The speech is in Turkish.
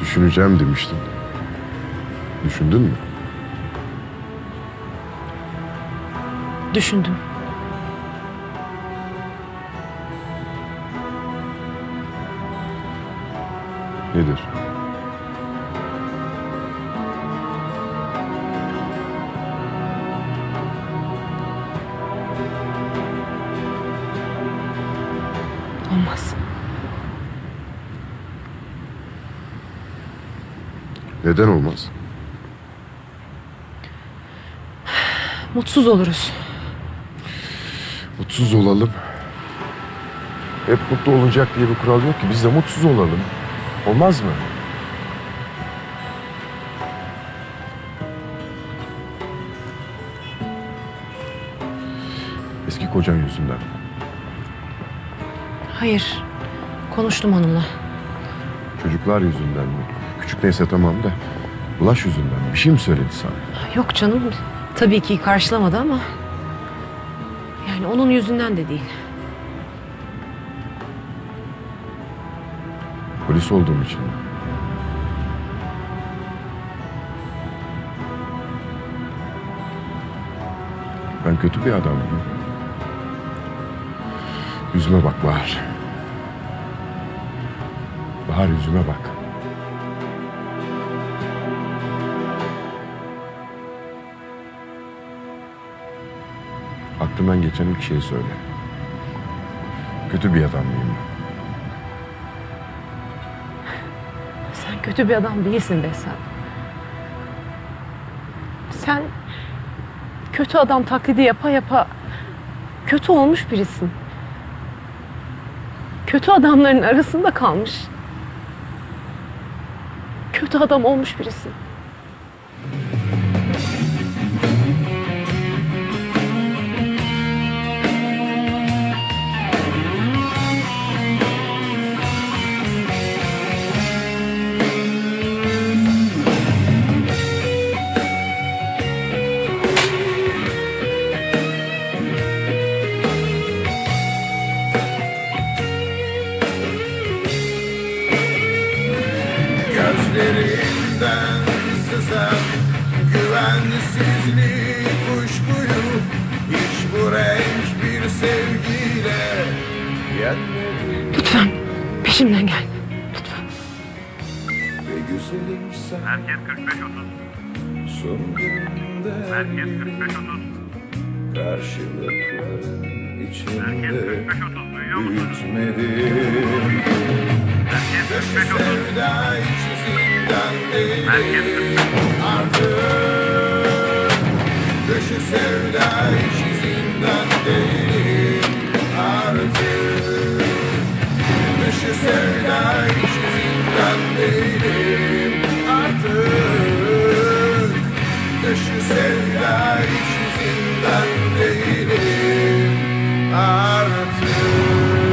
Düşüneceğim demiştin. Düşündün mü? Düşündüm. Nedir? Neden olmaz? Mutsuz oluruz. Mutsuz olalım. Hep mutlu olacak diye bir kural yok ki. Biz de mutsuz olalım. Olmaz mı? Eski kocan yüzünden. Hayır. Konuştum onunla. Çocuklar yüzünden mi? Küçük neyse tamam da. Bulaş yüzünden? Bir şey mi söyledi sana? Yok canım. Tabii ki karşılamadı ama. Yani onun yüzünden de değil. Polis olduğum için mi? Ben kötü bir adam mıyım? Yüzüme bak Bahar. Bahar yüzüme bak. Aklından geçen ilk şeyi söyle. Kötü bir adam mıyım ben? Sen kötü bir adam değilsin Behzat. Sen kötü adam taklidi yapa yapa kötü olmuş birisin. Kötü adamların arasında kalmış. Kötü adam olmuş birisin. Gözlerinden sızan güvensizlik kuşkuyu Hiç bu renk bir sevgiyle yenmedi Lütfen peşimden gel. Lütfen. Ve güzelim sen Merkez 45-30. sunduğunda Merkez 45-30. Karşılıkların Merkez içinde 45-30 duyuyor musunuz? sevda içi zindan değil Artık. Dışı sevda içi zindan değilim. Artık. Dışı sevda içi zindan değilim. Artık.